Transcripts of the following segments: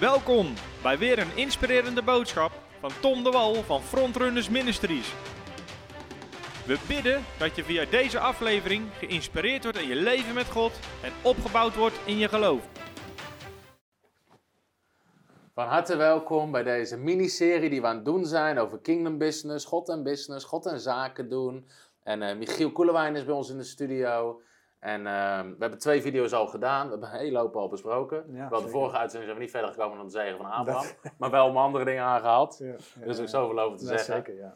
Welkom bij weer een inspirerende boodschap van Tom de Wal van Frontrunners Ministries. We bidden dat je via deze aflevering geïnspireerd wordt in je leven met God en opgebouwd wordt in je geloof. Van harte welkom bij deze miniserie die we aan het doen zijn over Kingdom Business, God en Business, God en Zaken doen. En eh, Michiel Koelewijn is bij ons in de studio. En uh, we hebben twee video's al gedaan. We hebben een hele hoop al besproken. Ja, wel de vorige uitzending zijn we niet verder gekomen dan de zegen van Abraham. Maar wel om andere dingen aangehaald. Ja, ja, Dus ja. ook zoveel over te zeggen. Zeker, ja.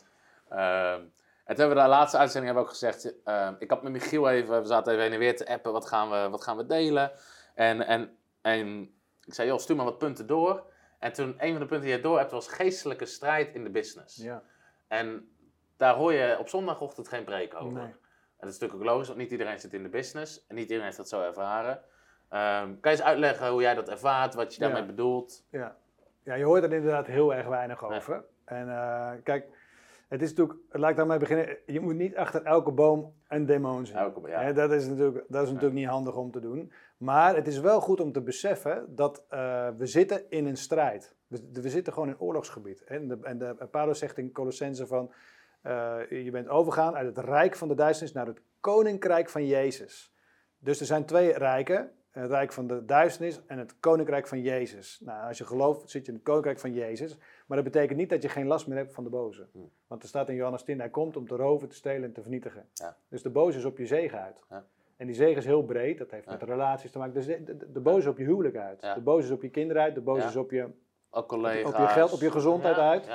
Ehm, en toen hebben we de laatste uitzending hebben we ook gezegd. ehm, ik had met Michiel even, we zaten even heen en weer te appen. Wat gaan we, wat gaan we delen? En, en, en ik zei, joh, stuur maar wat punten door. En toen, een van de punten die je door hebt, was geestelijke strijd in de business. ja. En daar hoor je op zondagochtend geen preek over. Nee. En dat is natuurlijk ook logisch, want niet iedereen zit in de business. En niet iedereen heeft dat zo ervaren. Ehm, kan je eens uitleggen hoe jij dat ervaart, wat je daarmee Ja. bedoelt? Ja. ja, je hoort er inderdaad heel erg weinig over. En eh, kijk, het is natuurlijk, laat ik daarmee beginnen. Je moet niet achter elke boom een demon zien. Elke- ja. Dat is natuurlijk, dat is natuurlijk niet handig om te doen. Maar het is wel goed om te beseffen dat eh, we zitten in een strijd. We, we zitten gewoon in oorlogsgebied. En, de, en de, Paulus zegt in Colossense van, je bent overgegaan uit het rijk van de duisternis naar het koninkrijk van Jezus. Dus er zijn twee rijken. Het rijk van de duisternis en het koninkrijk van Jezus. Nou, als je gelooft, zit je in het koninkrijk van Jezus. Maar dat betekent niet dat je geen last meer hebt van de boze. Hmm. Want er staat in Johannes 10, hij komt om te roven, te stelen en te vernietigen. Ja. Dus de boze is op je zegen uit. Ja. En die zegen is heel breed, dat heeft Ja. met relaties te maken. Dus de, de, de boze is op je huwelijk uit. De boze is op je kinderen uit, de boze is op je... Collega's. op je geld, op je gezondheid Ja, uit.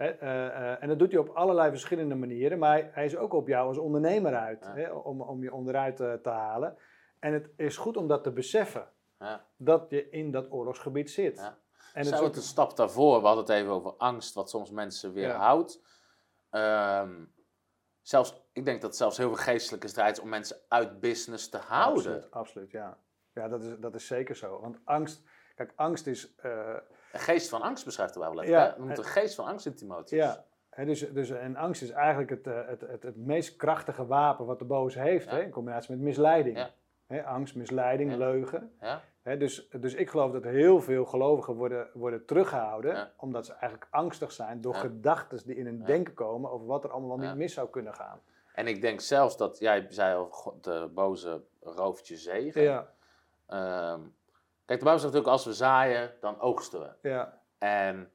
Eh, eh, en dat doet hij op allerlei verschillende manieren. Maar hij, hij is ook op jou als ondernemer uit, Ja. om, om je onderuit eh, te halen. En het is goed om dat te beseffen, ja. dat je in dat oorlogsgebied zit. Ja. En het Zou is het een stap daarvoor, we hadden het even over angst, wat soms mensen weerhoudt. Ehm, zelfs, ik denk dat het zelfs heel veel geestelijke strijd is om mensen uit business te houden. Absoluut, absoluut, ja. Ja, dat is, dat is zeker zo. Want angst, kijk, angst is... Een geest van angst beschrijft de Bijbel. Ja. Noemt een geest van angst in Timotheus. ja, dus, dus, en angst is eigenlijk het, eh, het, het, het meest krachtige wapen wat de boze heeft, Ja. hè, in combinatie met misleiding. Ja. Angst, misleiding, leugen. Dus, dus ik geloof dat heel veel gelovigen worden, worden teruggehouden, omdat ze eigenlijk angstig zijn door gedachten die in hun denken komen over wat er allemaal wel niet mis zou kunnen gaan. En ik denk zelfs dat, jij zei al, de boze rooft je zegen. Ja, Ehm, kijk, de Bijbel zegt natuurlijk, als we zaaien, dan oogsten we. ja, En,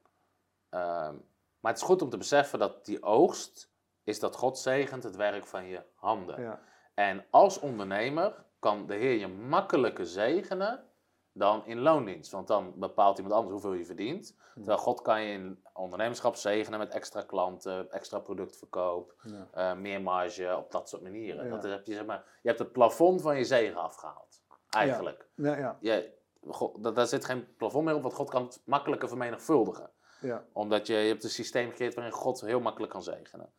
ehm, maar het is goed om te beseffen dat die oogst, is dat God zegent het werk van je handen. ja, En als ondernemer kan de Heer je makkelijker zegenen dan in loondienst. Want dan bepaalt iemand anders hoeveel je verdient. Terwijl God kan je in ondernemerschap zegenen met extra klanten, extra productverkoop, ja. eh, meer marge, op dat soort manieren. Ja. Dat heb je, zeg maar, je hebt het plafond van je zegen afgehaald. Eigenlijk. ja, ja, Je, God, daar, zit geen plafond meer op, want God kan het makkelijker vermenigvuldigen. ja. Omdat je, je hebt een systeem gecreëerd waarin God heel makkelijk kan zegenen.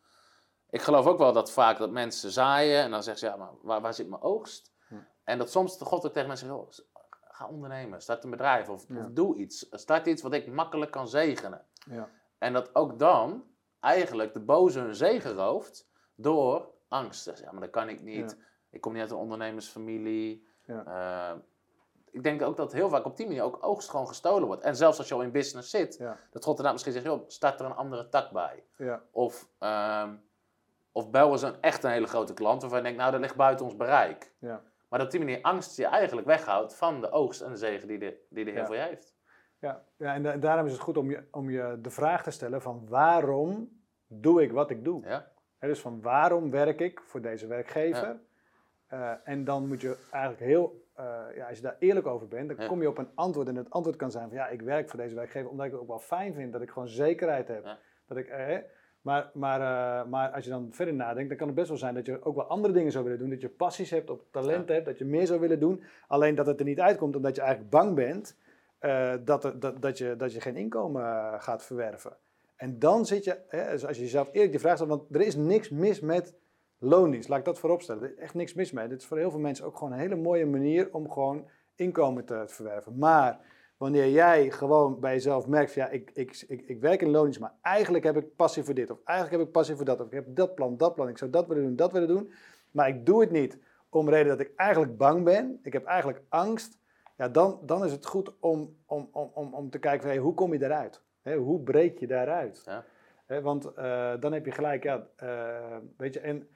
Ik geloof ook wel dat vaak dat mensen zaaien en dan zeggen ze, ja, maar waar, waar zit mijn oogst? Hm. En dat soms God ook tegen mensen zegt, ga ondernemen, start een bedrijf of, Ja. of doe iets. Start iets wat ik makkelijk kan zegenen. ja. En dat ook dan eigenlijk de boze hun zegen rooft door angst. Ja, maar dat kan ik niet. Ik kom niet uit een ondernemersfamilie. Ja. Eh, ik denk ook dat heel vaak op die manier ook oogst gewoon gestolen wordt. En zelfs als je al in business zit, Ja. dat God daarna misschien zegt, joh, start er een andere tak bij. ja. Of, ehm of bel eens een echt een hele grote klant waarvan je denkt, nou dat ligt buiten ons bereik. ja. Maar dat op die manier angst je eigenlijk weghoudt van de oogst en de zegen die de, die de Heer Ja. voor je heeft. Ja, ja en da- daarom is het goed om je, om je de vraag te stellen van waarom doe ik wat ik doe? Ja? Dus van waarom werk ik voor deze werkgever? Eh, en dan moet je eigenlijk heel, ja, als je daar eerlijk over bent, dan kom je op een antwoord. En het antwoord kan zijn van ja, ik werk voor deze werkgever omdat ik het ook wel fijn vind, dat ik gewoon zekerheid heb. Dat ik, eh, maar, maar, eh, maar als je dan verder nadenkt, dan kan het best wel zijn dat je ook wel andere dingen zou willen doen. Dat je passies hebt, op talent hebt, dat je meer zou willen doen. Alleen dat het er niet uitkomt omdat je eigenlijk bang bent eh, dat, er- dat, dat, je, dat je geen inkomen eh, gaat verwerven. En dan zit je, hè, als je jezelf eerlijk die vraag stelt, want er is niks mis met loondienst, laat ik dat vooropstellen. Er is echt niks mis mee. Dit is voor heel veel mensen ook gewoon een hele mooie manier om gewoon inkomen te, verwerven. Maar wanneer jij gewoon bij jezelf merkt van ja, ik, ik, ik, ik werk in loondienst, maar eigenlijk heb ik passie voor dit, of eigenlijk heb ik passie voor dat, of ik heb dat plan, dat plan, ik zou dat willen doen, dat willen doen, maar ik doe het niet om reden dat ik eigenlijk bang ben, ik heb eigenlijk angst, ja, dan, dan is het goed om, om, om, om, om te kijken van, hey, hoe kom je daaruit? Hoe breek je daaruit? Ja. Want eh, dan heb je gelijk, ja, eh, weet je, en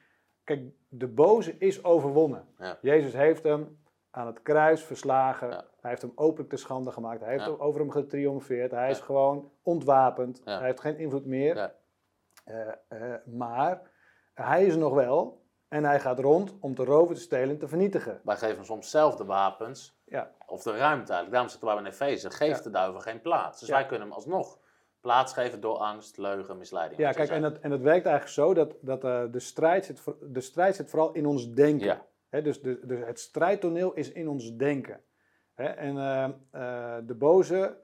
kijk, de boze is overwonnen. Ja. Jezus heeft hem aan het kruis verslagen. Ja. Hij heeft hem openlijk te schande gemaakt. Hij heeft Ja. over hem getriomfeerd. Hij is gewoon ontwapend. Hij heeft geen invloed meer. Eh, eh, maar hij is er nog wel. En hij gaat rond om te roven, te stelen en te vernietigen. Wij geven soms zelf de wapens, Ja, of de ruimte eigenlijk. Daarom zitten wij in Efeze. Geef Ja. de duivel geen plaats. Dus wij kunnen hem alsnog plaats geven door angst, leugen, misleiding. ja kijk, en dat, en dat werkt eigenlijk zo dat, dat eh, de, strijd zit, voor- de strijd zit vooral in ons denken. Ja. Dus, de, dus het strijdtoneel is in ons denken. En eh, eh, de boze,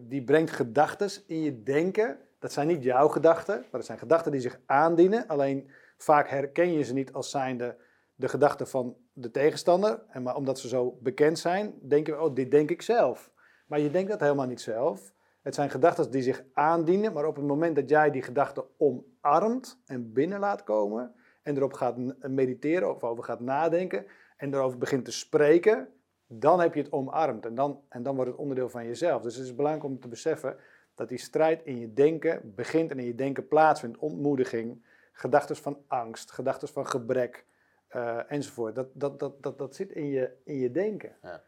die brengt gedachten in je denken. Dat zijn niet jouw gedachten, maar dat zijn gedachten die zich aandienen. Alleen vaak herken je ze niet als zijnde de gedachten van de tegenstander. En maar omdat ze zo bekend zijn, denken we, oh, dit denk ik zelf. Maar je denkt dat helemaal niet zelf. Het zijn gedachten die zich aandienen, maar op het moment dat jij die gedachten omarmt en binnen laat komen en erop gaat mediteren of over gaat nadenken en erover begint te spreken, dan heb je het omarmd en dan, en dan wordt het onderdeel van jezelf. Dus het is belangrijk om te beseffen dat die strijd in je denken begint en in je denken plaatsvindt. Ontmoediging, gedachten van angst, gedachten van gebrek eh, enzovoort. Dat, dat, dat, dat, dat zit in je, in je denken. Ja.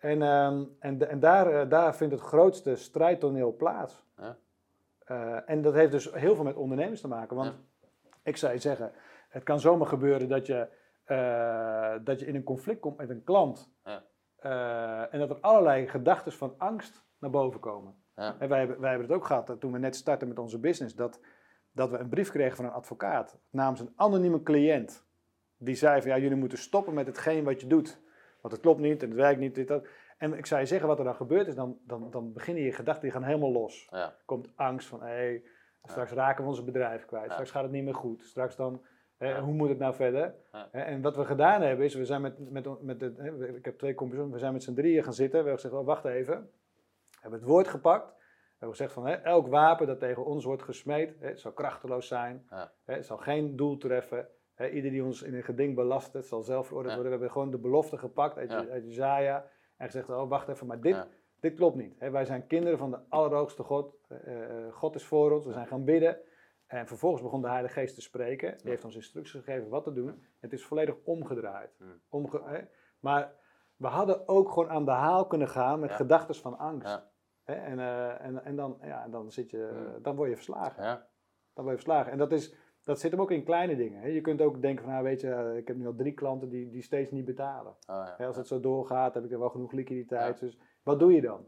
En, ehm, en, en daar, eh, daar vindt het grootste strijdtoneel plaats. Ja. Eh, en dat heeft dus heel veel met ondernemers te maken. Want ik zou je zeggen, het kan zomaar gebeuren dat je, eh, dat je in een conflict komt met een klant. Ja. En dat er allerlei gedachten van angst naar boven komen. Ja. En wij, hebben- wij hebben het ook gehad toen we net startten met onze business. Dat, dat we een brief kregen van een advocaat namens een anonieme cliënt. Die zei van ja, jullie moeten stoppen met hetgeen wat je doet. Want het klopt niet en het werkt niet. Dit, dat. En ik zou je zeggen, wat er dan gebeurt is, dan, dan, dan beginnen je gedachten, die gaan helemaal los. Ja. Komt angst van, hé, straks raken we onze bedrijf kwijt. Straks gaat het niet meer goed. Straks dan, Ja. hoe moet het nou verder? Ja. En wat we gedaan hebben is, we zijn met, met, met de, ik heb twee compagnons, we zijn met z'n drieën gaan zitten. We hebben gezegd, oh, wacht even. We hebben het woord gepakt. We hebben gezegd van, hè, elk wapen dat tegen ons wordt gesmeed, hè, zal krachteloos zijn. Ja. Hè, het zal geen doel treffen. Hè, ieder die ons in een geding belast, het zal zelf veroordeeld worden. We hebben gewoon de belofte gepakt uit, Ja. uit. En gezegd, oh, wacht even, maar dit, Ja. dit klopt niet. Wij zijn kinderen van de Allerhoogste God. Eh, eh, God is voor ons. We zijn gaan bidden. En vervolgens begon de Heilige Geest te spreken. Die heeft ons instructies gegeven wat te doen. Het is volledig omgedraaid. Hmm. Omge. Maar we hadden ook gewoon aan de haal kunnen gaan met Ja. gedachten van angst. En, eh, en, en dan, ja, dan, zit je, Hmm. dan word je verslagen. Ja. Dan word je verslagen. En dat, is, dat zit hem ook in kleine dingen. Hè. Je kunt ook denken van, nou, weet je, eh, ik heb nu al drie klanten die, die steeds niet betalen. Oh, ja. Hè, als het zo doorgaat, heb ik er wel genoeg liquiditeit. Dus wat doe je dan?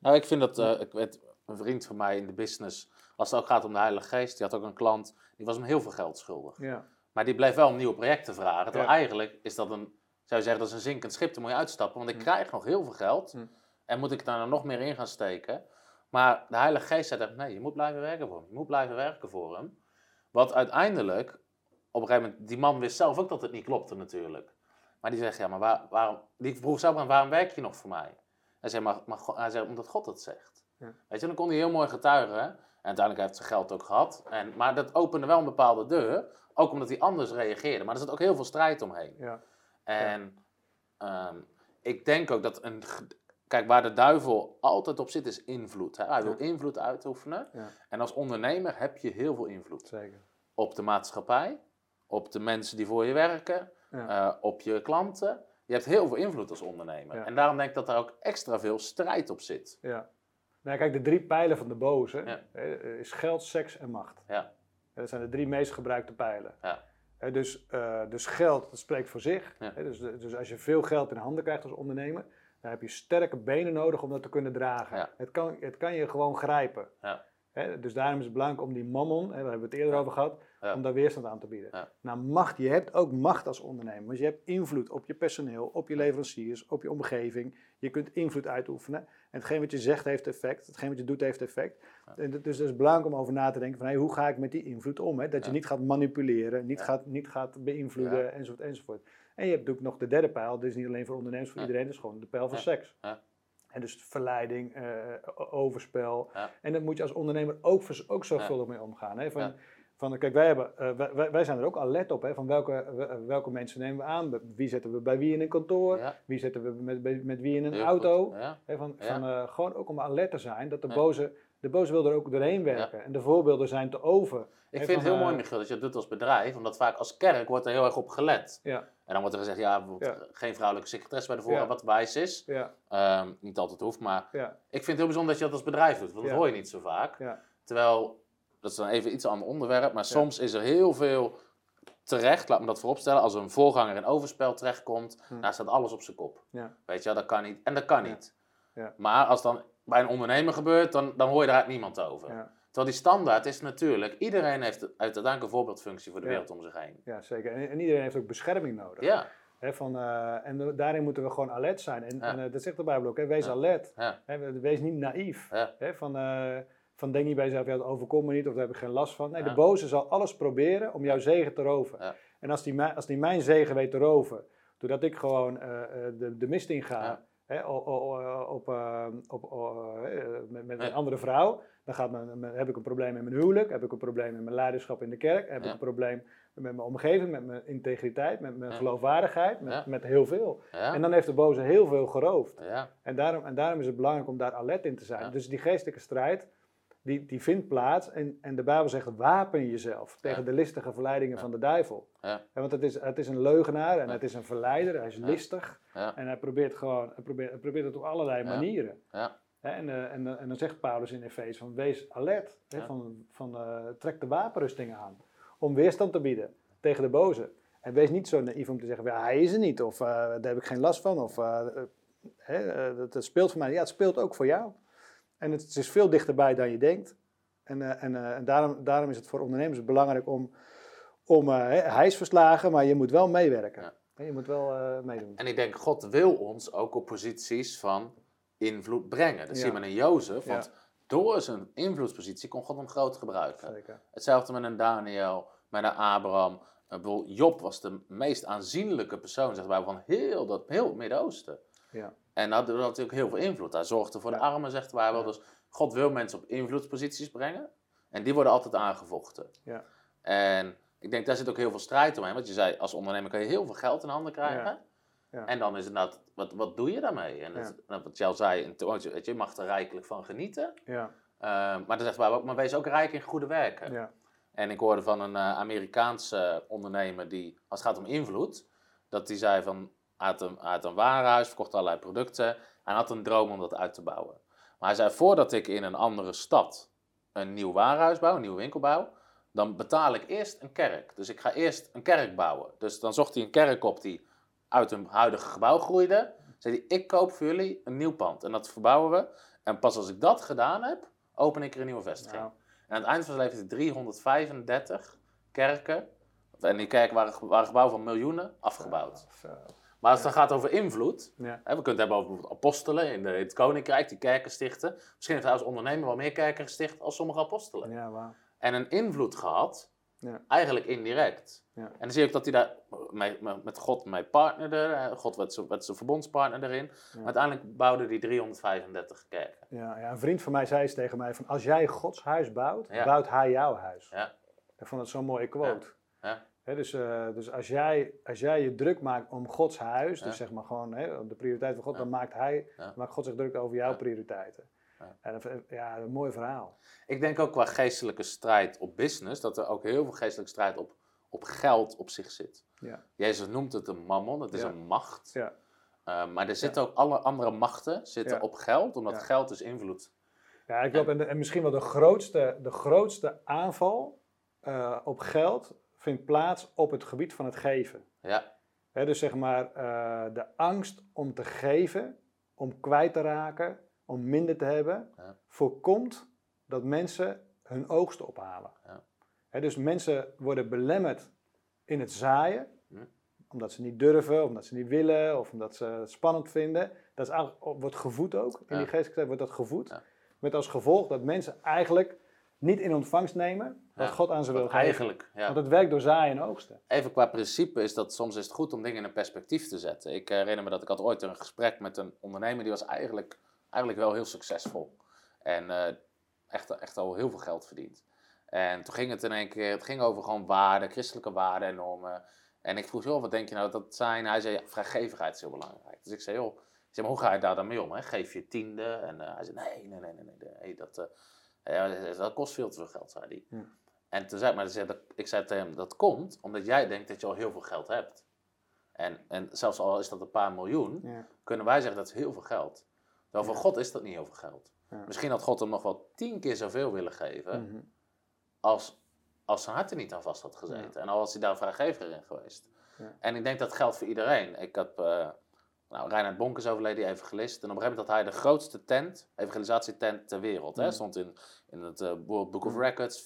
Nou, ik vind dat, eh, ik weet, een vriend van mij in de business, als het ook gaat om de Heilige Geest, die had ook een klant, die was hem heel veel geld schuldig. Ja, Maar die bleef wel om nieuwe projecten vragen. Terwijl Ja. eigenlijk is dat een, zou je zeggen, dat is een zinkend schip, dan moet je uitstappen. Want ik Hm. krijg nog heel veel geld Hm. en moet ik daar nog meer in gaan steken. Maar de Heilige Geest zei, nee, je moet blijven werken voor hem. Je moet blijven werken voor hem. Wat uiteindelijk, op een gegeven moment, die man wist zelf ook dat het niet klopte natuurlijk. Maar die zegt, ja, maar waar, waarom, die vroeg zelf aan, waarom werk je nog voor mij? Hij zei, maar, maar hij zei, omdat God het zegt. Ja. Weet je, dan kon hij heel mooi getuigen. En uiteindelijk heeft zijn geld ook gehad. En, maar dat opende wel een bepaalde deur. Ook omdat hij anders reageerde. Maar er zat ook heel veel strijd omheen. ja, En ehm, ik denk ook dat een. Kijk, waar de duivel altijd op zit, is invloed. Hè? Hij wil invloed uitoefenen. Ja. En als ondernemer heb je heel veel invloed. zeker. Op de maatschappij, op de mensen die voor je werken, Ja. eh, op je klanten. Je hebt heel veel invloed als ondernemer. Ja. En daarom denk ik dat daar ook extra veel strijd op zit. Ja. Nou, kijk, de drie pijlen van de boze Ja. hè, is geld, seks en macht. Ja. Dat zijn de drie meest gebruikte pijlen. Ja. Dus, eh, dus geld, dat spreekt voor zich. Ja. Dus, dus als je veel geld in handen krijgt als ondernemer, dan heb je sterke benen nodig om dat te kunnen dragen. Ja. Het, kan, het kan je gewoon grijpen. Ja. Hè, dus daarom is het belangrijk om die mammon, hè, daar hebben we het eerder Ja. over gehad, Ja. om daar weerstand aan te bieden. Ja. Nou, macht, je hebt ook macht als ondernemer. Want je hebt invloed op je personeel, op je leveranciers, op je omgeving. Je kunt invloed uitoefenen. En hetgeen wat je zegt heeft effect. Hetgeen wat je doet heeft effect. En dus het is belangrijk om over na te denken van hey, hoe ga ik met die invloed om? Hè? Dat je niet gaat manipuleren, niet, gaat, niet gaat beïnvloeden enzovoort enzovoort. En je hebt natuurlijk nog de derde pijl. Dit is niet alleen voor ondernemers, voor iedereen. Dat is gewoon de pijl van seks. Ja. En dus verleiding, eh, overspel. Ja. En daar moet je als ondernemer ook, ook zorgvuldig mee omgaan. Hè? Van, Ja. Van, kijk, wij, hebben, eh, wij- wij, zijn er ook alert op, hè, van welke, we- welke mensen nemen we aan, wie zetten we bij wie in een kantoor, Ja, wie zetten we met, met wie in een heel auto. Ja, Hè, van, Ja. van, eh, gewoon ook om alert te zijn, dat de Ja. boze, de boze wil er ook doorheen werken. En de voorbeelden zijn te over. Ik vind het heel mooi, Michiel, dat je dat doet als bedrijf, omdat vaak als kerk wordt er heel erg op gelet. Ja, En dan wordt er gezegd, ja, geen vrouwelijke secretaresse bij de voorraad, Ja. wat wijs is. ja, Ehm, niet altijd hoeft, maar ik vind het heel bijzonder dat je dat als bedrijf doet, want dat hoor je niet zo vaak. Terwijl, dat is dan even iets ander onderwerp, maar soms is er heel veel terecht, laat me dat vooropstellen, als een voorganger in overspel terechtkomt, Hm. daar staat alles op zijn kop. ja, Weet je dat kan niet. En dat kan niet. Ja. Maar als dan bij een ondernemer gebeurt, dan, dan hoor je daar niemand over. Terwijl die standaard is natuurlijk, iedereen heeft uiteindelijk een voorbeeldfunctie voor de Ja. wereld om zich heen. ja, zeker. En, en iedereen heeft ook bescherming nodig. Ja, van, eh, en da- daarin moeten we gewoon alert zijn. En, Ja. en eh, dat zegt de Bijbel ook, hè, wees Ja. alert. wees niet naïef. Van, eh, van denk niet bij jezelf, ja, dat overkomt me niet of daar heb ik geen last van. Nee, de boze zal alles proberen om jouw zegen te roven. En als die, als die mijn zegen weet te roven, doordat ik gewoon de, de mist inga. Hè, op, eh, op, o- eh, met, met een andere vrouw, dan gaat heb ik een probleem in mijn huwelijk, heb ik een probleem in mijn leiderschap in de kerk, heb ik een probleem met mijn omgeving, met mijn integriteit, met mijn Ja. geloofwaardigheid, met, Ja. met heel veel. ja, En dan heeft de boze heel veel geroofd. En daarom, en daarom is het belangrijk om daar alert in te zijn. Dus die geestelijke strijd, die, die vindt plaats. En, en de Bijbel zegt, wapen jezelf tegen Ja. de listige verleidingen Ja. van de duivel. Ja. Ja, want het is, het is een leugenaar en het is een verleider. Hij is listig. En hij probeert gewoon, hij probeert, hij probeert het op allerlei manieren. En, eh, en, eh, en dan zegt Paulus in Efeze van wees alert. Hè, van, van, eh, trek de wapenrustingen aan. Om weerstand te bieden tegen de boze. En wees niet zo naïef om te zeggen, ja, hij is er niet. Of daar heb ik geen last van. Of hè, dat, dat speelt voor mij. Ja, het speelt ook voor jou. En het, is veel dichterbij dan je denkt. En, eh, en, eh, en daarom, daarom is het voor ondernemers belangrijk om, om eh, hij is verslagen, maar je moet wel meewerken. Ja. Je moet wel meedoen. En ik denk, God wil ons ook op posities van invloed brengen. Dat Ja. zien we in Jozef, Ja. want door zijn invloedspositie kon God hem groot gebruiken. Zeker. Hetzelfde met een Daniel, met een Abraham. Job was de meest aanzienlijke persoon, de Bijbel, van heel, dat, heel het Midden-Oosten. Ja. En dat had natuurlijk heel veel invloed. Hij zorgde voor de armen, zegt Bijbel. Ja. Dus God wil mensen op invloedsposities brengen. En die worden altijd aangevochten. Ja. En ik denk, daar zit ook heel veel strijd omheen. Want je zei, als ondernemer kan je heel veel geld in handen krijgen. Ja. Ja. En dan is het inderdaad, wat, wat doe je daarmee? En dat, en wat jij al zei, weet je, mag er rijkelijk van genieten. Ja. Eh, maar dan zegt ook, maar wees ook rijk in goede werken. Ja. En ik hoorde van een eh, Amerikaanse ondernemer die, als het gaat om invloed, dat die zei van, had een, had een warenhuis, verkocht allerlei producten en had een droom om dat uit te bouwen. Maar hij zei, voordat ik in een andere stad een nieuw warenhuis bouw, een nieuwe winkel bouw, dan betaal ik eerst een kerk. Dus ik ga eerst een kerk bouwen. Dus dan zocht hij een kerk op die uit een huidige gebouw groeide. Zei hij, ik koop voor jullie een nieuw pand en dat verbouwen we. En pas als ik dat gedaan heb, open ik er een nieuwe vestiging. Nou, En aan het eind van zijn leven heeft hij 335 kerken. En die kerken waren, waren gebouwen van miljoenen afgebouwd. Maar als het dan gaat over invloed. Hè, we kunnen het hebben over bijvoorbeeld apostelen in, de, in het koninkrijk die kerken stichten. Misschien heeft hij als ondernemer wel meer kerken gesticht als sommige apostelen. Ja. En een invloed gehad, Ja. eigenlijk indirect. Ja. En dan zie ook dat hij daar met, met God mee partnerde. God werd zijn, werd zijn verbondspartner erin. Maar uiteindelijk bouwde hij 335 kerken. Ja, ja, een vriend van mij zei eens tegen mij van als jij Gods huis bouwt, bouwt hij jouw huis. Ja. Ik vond het zo'n mooie quote. Ja. Dus eh, dus als, jij, als jij je druk maakt om Gods huis, Ja. dus zeg maar gewoon de prioriteit van God, Ja. dan maakt, hij, Ja. maakt God zich druk over jouw prioriteiten. Ja. En dat, ja, een mooi verhaal. Ik denk ook qua geestelijke strijd op business, dat er ook heel veel geestelijke strijd op, op geld op zich zit. Ja. Jezus noemt het een mammon, het is een macht. Ja. Uh, maar er zitten ook alle andere machten zitten op geld, omdat geld is invloed. Ja, ik en, en misschien wel de grootste, de grootste aanval eh, op geld vindt plaats op het gebied van het geven. Ja, dus zeg maar eh, de angst om te geven, om kwijt te raken, om minder te hebben, Ja. voorkomt dat mensen hun oogst ophalen. Ja. Dus mensen worden belemmerd in het zaaien, Hm. omdat ze niet durven, omdat ze niet willen, of omdat ze het spannend vinden. Dat is eigenlijk, wordt gevoed ook, in die geestelijke tijd wordt dat gevoed. Met als gevolg dat mensen eigenlijk niet in ontvangst nemen wat. God aan ze wil geven. eigenlijk. Ja. Want het werkt door zaaien en oogsten. Even qua principe is dat soms is het goed om dingen in een perspectief te zetten. Ik herinner me dat ik had ooit een gesprek met een ondernemer die was eigenlijk, eigenlijk wel heel succesvol. En eh, echt, echt al heel veel geld verdiend. En toen ging het in één keer, het ging over gewoon waarden, christelijke waarden en normen. En ik vroeg, joh, wat denk je nou dat zijn? Hij zei, ja, vrijgevigheid is heel belangrijk. Dus ik zei, joh, ik zei, maar hoe ga je daar dan mee om? Hè? Geef je tiende? En eh, hij zei, nee, nee, nee, nee, nee, nee dat, uh, ja, dat kost veel te veel geld, zei hij. En toen zei, maar zei, dat, ik zei tegen hem, dat komt omdat jij denkt dat je al heel veel geld hebt. En, en zelfs al is dat een paar miljoen, Ja. kunnen wij zeggen dat is heel veel geld. Terwijl voor Ja. God is dat niet heel veel geld. Ja. Misschien had God hem nog wel tien keer zoveel willen geven Mhm. als, als zijn hart er niet aan vast had gezeten. En al was hij daar vrijgeviger in geweest. En ik denk dat geldt voor iedereen. Ik heb, uh, nou, Reinhard Bonk is overleden, die evangelist. En op een gegeven moment had hij de grootste tent, evangelisatietent ter wereld. Hè? Mhm. Stond in, in het eh, World Book of Mhm. Records,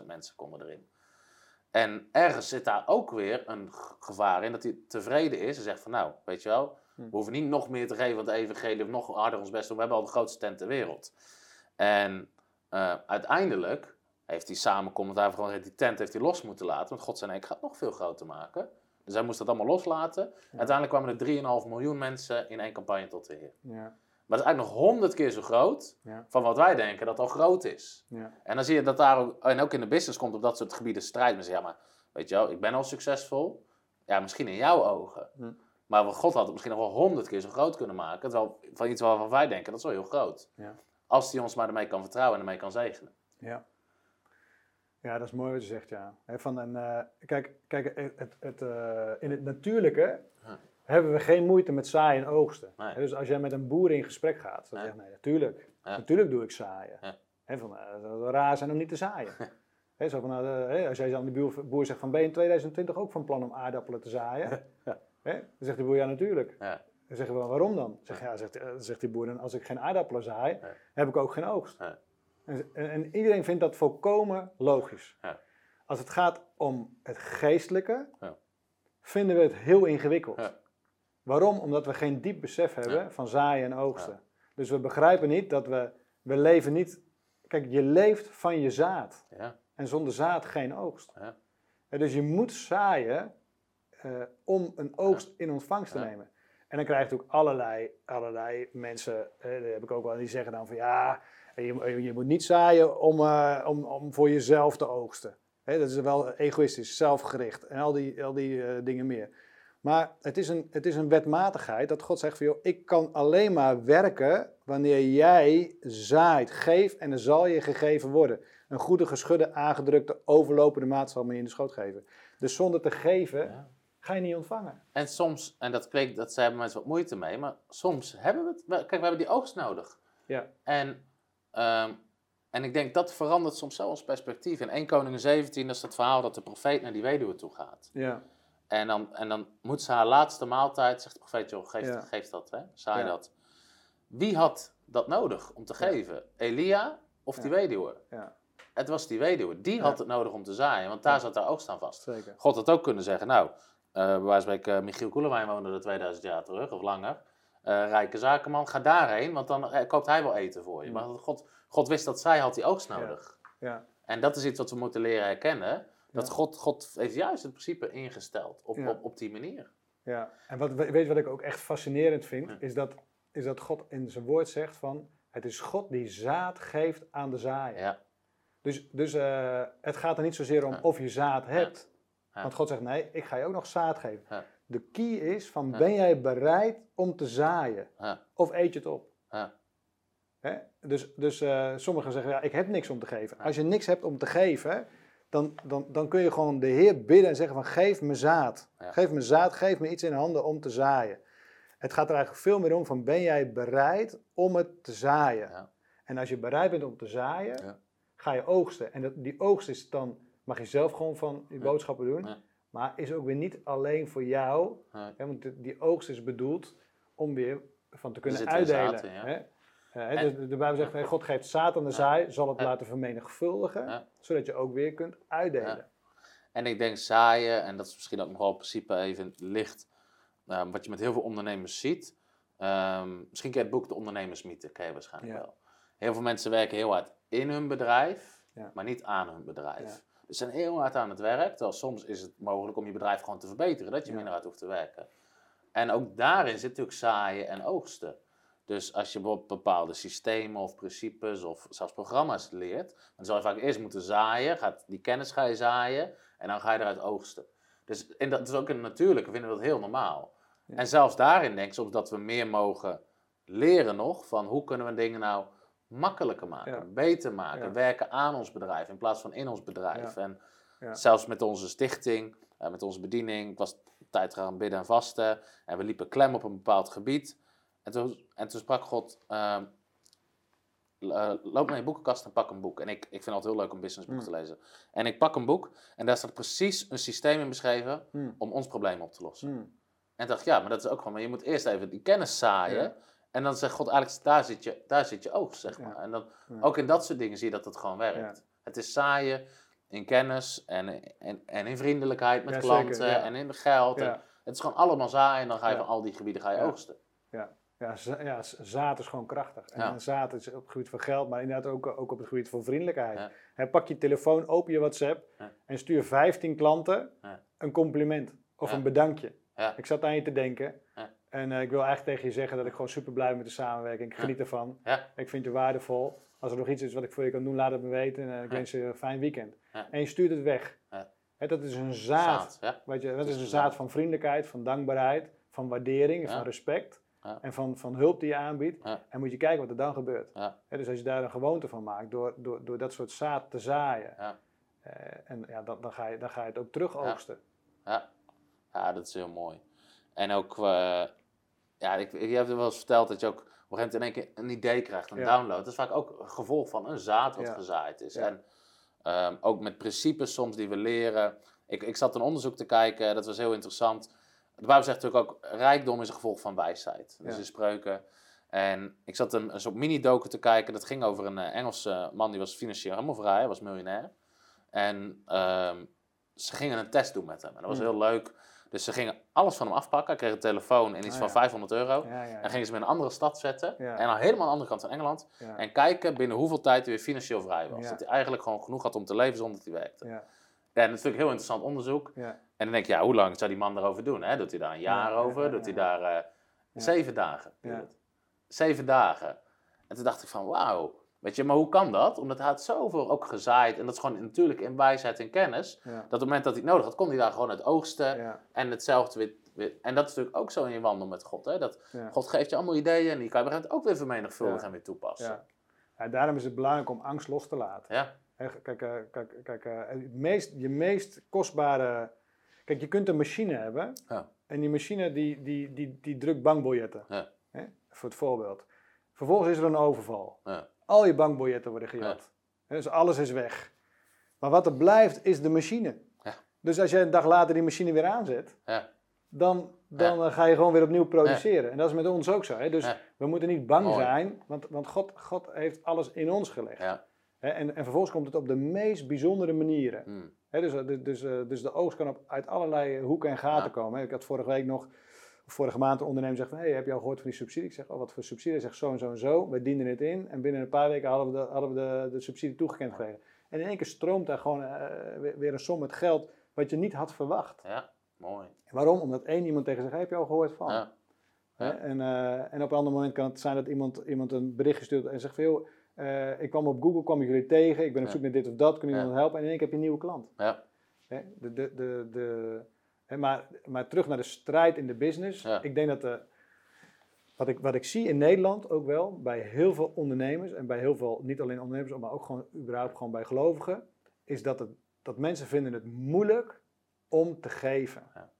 34.000 mensen konden erin. En ergens zit daar ook weer een gevaar in dat hij tevreden is en zegt van nou, weet je wel, Hm. we hoeven niet nog meer te geven want de evangelie of nog harder ons best doen. We hebben al de grootste tent ter wereld. En eh, uiteindelijk heeft die samenkomst daar gewoon die tent heeft hij los moeten laten. Want God nee, ik ga het nog veel groter maken. Dus hij moest dat allemaal loslaten. Uiteindelijk kwamen er 3,5 miljoen mensen in één campagne tot de Heer. Ja. Maar dat is eigenlijk nog honderd keer zo groot Ja. van wat wij denken dat al groot is. Ja. En dan zie je dat daar ook, en ook in de business komt op dat soort gebieden strijd. Mensen zeggen, ja, maar weet je wel, ik ben al succesvol. Ja, misschien in jouw ogen. Hm. Maar wat God had het misschien nog wel honderd keer zo groot kunnen maken. Terwijl van iets waarvan wij denken, dat is wel heel groot. Ja. Als hij ons maar ermee kan vertrouwen en ermee kan zegenen. Ja. Ja, dat is mooi wat je zegt, ja. Van een, eh, kijk, kijk het, het, eh, in het natuurlijke hebben we geen moeite met zaaien en oogsten. Nee. Dus als jij met een boer in gesprek gaat, dan Nee. zegt nee, natuurlijk. Ja. Natuurlijk doe ik zaaien. Ja. Van, eh, het zou raar zijn om niet te zaaien. Hè, zo van, nou, als jij aan de boer, boer zegt van ben je in 2020 ook van plan om aardappelen te zaaien? Ja. Dan zegt de boer ja natuurlijk. Dan zeggen we waarom dan? Zeg, ja, zegt, zegt die boer dan als ik geen aardappelen zaai, heb ik ook geen oogst. En, en, en iedereen vindt dat volkomen logisch. Ja. Als het gaat om het geestelijke, Ja. vinden we het heel ingewikkeld. Ja. Waarom? Omdat we geen diep besef hebben van zaaien en oogsten. Dus we begrijpen niet dat we, we leven niet... Kijk, je leeft van je zaad. Ja. En zonder zaad geen oogst. Dus je moet zaaien eh, om een oogst in ontvangst te nemen. En dan krijg je natuurlijk allerlei, allerlei mensen, dat heb ik ook wel, die zeggen dan van ja, je, je moet niet zaaien om, eh, om, om voor jezelf te oogsten. Dat is wel egoïstisch, zelfgericht en al die, al die eh, dingen meer. Maar het is, een, het is een wetmatigheid dat God zegt van joh, ik kan alleen maar werken wanneer jij zaait. Geef en er zal je gegeven worden. Een goede, geschudde, aangedrukte, overlopende maat zal me in de schoot geven. Dus zonder te geven, Ja. ga je niet ontvangen. En soms, en dat klinkt, dat ze hebben mensen wat moeite mee, maar soms hebben we het. we- Kijk, we hebben die oogst nodig. Ja. En, ehm, en ik denk dat verandert soms zo ons perspectief. In 1 Koningen 17 dat is het verhaal dat de profeet naar die weduwe toe gaat. Ja, En dan, en dan moet ze haar laatste maaltijd, zegt de profeet, joh, geef, Ja. geef dat, hè? Saai Ja. dat. Wie had dat nodig om te geven? Elia of die weduwe? ja, Het was die weduwe. Die had het nodig om te zaaien, want daar zat haar oogst aan vast. zeker. God had ook kunnen zeggen, nou, eh bij wijze van spreken, eh, Michiel Koelewijn woonde er 2000 jaar terug, of langer. Eh, rijke zakenman, ga daarheen, want dan eh, koopt hij wel eten voor je. Mm. Maar God, God wist dat zij had die oogst nodig. Ja, En dat is iets wat we moeten leren herkennen. Dat Ja. God, God heeft juist het principe ingesteld op, Ja. op, op die manier. ja. En wat, weet je wat ik ook echt fascinerend vind? Is, dat, is dat God in zijn woord zegt van, het is God die zaad geeft aan de zaaier. Ja. Dus, dus eh, het gaat er niet zozeer om of je zaad hebt. Want God zegt, nee, ik ga je ook nog zaad geven. De key is van, ben jij bereid om te zaaien? Of eet je het op? Hè? Dus, dus eh, sommigen zeggen, ja, ik heb niks om te geven. Als je niks hebt om te geven, dan, dan, dan kun je gewoon de Heer bidden en zeggen van, geef me zaad. Geef me zaad, geef me iets in handen om te zaaien. Het gaat er eigenlijk veel meer om van, ben jij bereid om het te zaaien? Ja. En als je bereid bent om te zaaien, Ja. ga je oogsten. En dat, die oogst is dan, mag je zelf gewoon van die Ja. boodschappen doen. Maar is ook weer niet alleen voor jou. Hè, want die- oogst is bedoeld om weer van te kunnen uitdelen. ja. hè? Eh, hè, En- de, de Bijbel zegt, God geeft zaad aan de zaai, zal het laten vermenigvuldigen, zodat je ook weer kunt uitdelen. En ik denk zaaien, en dat is misschien ook nog wel in principe even licht, ehm, wat je met heel veel ondernemers ziet. Ehm, misschien ken je het boek De Ondernemersmythe, ken je waarschijnlijk wel. Heel veel mensen werken heel hard in hun bedrijf, maar niet aan hun bedrijf. Dus zijn heel hard aan het werk, terwijl soms is het mogelijk om je bedrijf gewoon te verbeteren, dat je Ja. minder hard hoeft te werken. En ook daarin zit natuurlijk zaaien en oogsten. Dus als je bijvoorbeeld bepaalde systemen of principes of zelfs programma's leert, dan zal je vaak eerst moeten zaaien, gaat, die kennis ga je zaaien en dan ga je eruit oogsten. Dus en dat is ook in het natuurlijke, vinden we dat heel normaal. Ja. En zelfs daarin denk ik soms dat we meer mogen leren nog van hoe kunnen we dingen nou makkelijker maken, Ja. beter maken, Ja. werken aan ons bedrijf in plaats van in ons bedrijf. En zelfs met onze stichting, eh, met onze bediening, ik was tijd gaan bidden en vasten en we liepen klem op een bepaald gebied. En toen, en toen sprak God, ehm, eh, loop naar je boekenkast en pak een boek. En ik, ik vind het altijd heel leuk om businessboeken Mm. te lezen. En ik pak een boek en daar staat precies een systeem in beschreven Hmm. om ons probleem op te lossen. Hmm. En ik dacht, ja, maar dat is ook gewoon, maar je moet eerst even die kennis zaaien. Ja. En dan zegt God eigenlijk, daar zit je, daar zit je oogst, zeg Ja. maar. En dan, Ja. ook in dat soort dingen zie je dat het gewoon werkt. Het is zaaien in kennis en, en, en in vriendelijkheid met Ja, klanten zeker, ja. en in geld. En Ja. het is gewoon allemaal zaaien en dan ga je Ja. van al die gebieden ga je Ja. oogsten. Ja, ja, z- zaad is gewoon krachtig. En Ja. zaad is op het gebied van geld, maar inderdaad ook, ook op het gebied van vriendelijkheid. Ja. Pak je telefoon, open je WhatsApp Ja. en stuur 15 klanten Ja. een compliment of Ja. een bedankje. Ja. Ik zat aan je te denken Ja. En eh, ik wil eigenlijk tegen je zeggen dat ik gewoon super blij ben met de samenwerking. Ik geniet ervan. Ik vind je waardevol. Als er nog iets is wat ik voor je kan doen, laat het me weten. En eh, ik wens je een fijn weekend. En je stuurt het weg. Dat is een zaad. Zaad, ja. Weet je, dat is een zaad van vriendelijkheid, van dankbaarheid, van waardering van respect. Ja. En van, van hulp die je aanbiedt. Ja. En moet je kijken wat er dan gebeurt. Ja. Dus als je daar een gewoonte van maakt, door, door, door dat soort zaad te zaaien. Eh, en ja, dan, dan, ga je, dan ga je het ook terug oogsten. Ja. ja, dat is heel mooi. En ook, eh, ja, ik, je hebt wel eens verteld dat je ook op een gegeven moment in één keer een idee krijgt, een Ja. download. Dat is vaak ook een gevolg van een zaad wat Ja. gezaaid is. Ja. En ehm, ook met principes soms die we leren. Ik, ik zat een onderzoek te kijken, dat was heel interessant. De Bijbel zegt natuurlijk ook, rijkdom is een gevolg van wijsheid. Dus in spreuken. En ik zat een, een soort mini-docu te kijken, dat ging over een eh, Engelse man, die was financieel helemaal vrij, hij was miljonair. En ehm, ze gingen een test doen met hem. En dat was Hmm. heel leuk. Dus ze gingen alles van hem afpakken. Hij kreeg een telefoon en iets Ah, van ja. 500 euro. En gingen ze hem in een andere stad zetten. En dan helemaal aan de andere kant van Engeland. En kijken binnen hoeveel tijd hij weer financieel vrij was. Dat hij eigenlijk gewoon genoeg had om te leven zonder dat hij werkte. ja, En dat vind ik heel interessant onderzoek. ja. En dan denk je, ja, hoe lang zou die man daarover doen? Hè? Doet hij daar een jaar Ja, over? Doet hij daar eh, zeven dagen? Zeven dagen. En toen dacht ik van, wauw. Weet je, maar hoe kan dat? Omdat hij had zoveel ook gezaaid. En dat is gewoon natuurlijk in wijsheid en kennis. ja, Dat op het moment dat hij het nodig had, kon hij daar gewoon het oogsten. ja, En hetzelfde weer, weer- En dat is natuurlijk ook zo in je wandel met God. Hè? Dat ja. God geeft je allemaal ideeën en die kan je op een ook weer vermenigvuldigen en weer toepassen. Ja. Ja, daarom is het belangrijk om angst los te laten. Ja. Hè, Kijk, eh, kijk, kijk eh, het meest, je meest kostbare. Kijk, je kunt een machine hebben. Ja. En die machine die, die, die, die drukt bankbiljetten. Voor het voorbeeld. Vervolgens is er een overval. Ja. Al je bankbiljetten worden gejat. Dus alles is weg. Maar wat er blijft is de machine. Ja. Dus als je een dag later die machine weer aanzet, Ja. dan, dan eh, ga je gewoon weer opnieuw produceren. En dat is met ons ook zo. Hè? Dus we moeten niet bang Mooi. zijn, want, want God, God heeft alles in ons gelegd. En, en vervolgens komt het op de meest bijzondere manieren. Hmm. Dus, dus, dus, eh, dus de oogst kan op, uit allerlei hoeken en gaten Ja. komen. Ik had vorige week nog, of vorige maand een ondernemer zegt van... Hey, heb je al gehoord van die subsidie? Ik zeg, oh, wat voor subsidie? Hij zegt zo en zo en zo. We dienden het in en binnen een paar weken hadden we de, hadden we de, de subsidie toegekend gekregen. En in één keer stroomt daar gewoon eh, weer, een som met geld wat je niet had verwacht. ja, mooi. Waarom? Omdat één iemand tegen zegt, hey, heb je al gehoord van? Ja. En, eh, en op een ander moment kan het zijn dat iemand, iemand een berichtje stuurt en zegt van... Joh, eh, ik kwam op Google, kwam ik jullie tegen, ik ben op zoek naar dit of dat, kun je Ja. iemand helpen? En in één keer heb je een nieuwe klant. Ja. De, de, de, de, maar, maar terug naar de strijd in de business. Ja. Ik denk dat de, wat, ik, wat ik zie in Nederland ook wel, bij heel veel ondernemers en bij heel veel, niet alleen ondernemers, maar ook gewoon überhaupt gewoon bij gelovigen, is dat, het, dat mensen vinden het moeilijk om te geven. Ja.